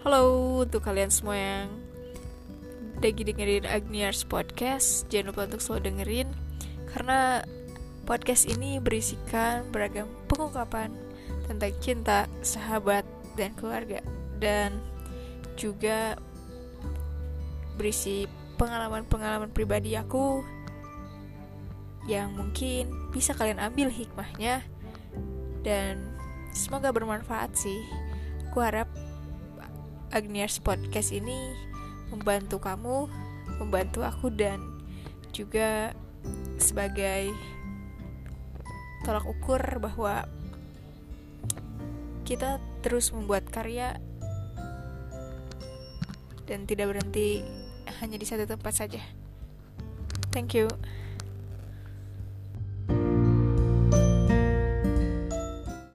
Halo untuk kalian semua yang lagi dengerin Agniars Podcast Jangan lupa untuk selalu dengerin Karena podcast ini berisikan beragam pengungkapan Tentang cinta, sahabat, dan keluarga Dan juga berisi pengalaman-pengalaman pribadi aku Yang mungkin bisa kalian ambil hikmahnya Dan semoga bermanfaat sih. Aku harap Agniars Podcast ini membantu kamu, membantu aku dan juga sebagai tolak ukur bahwa kita terus membuat karya dan tidak berhenti hanya di satu tempat saja. Thank you.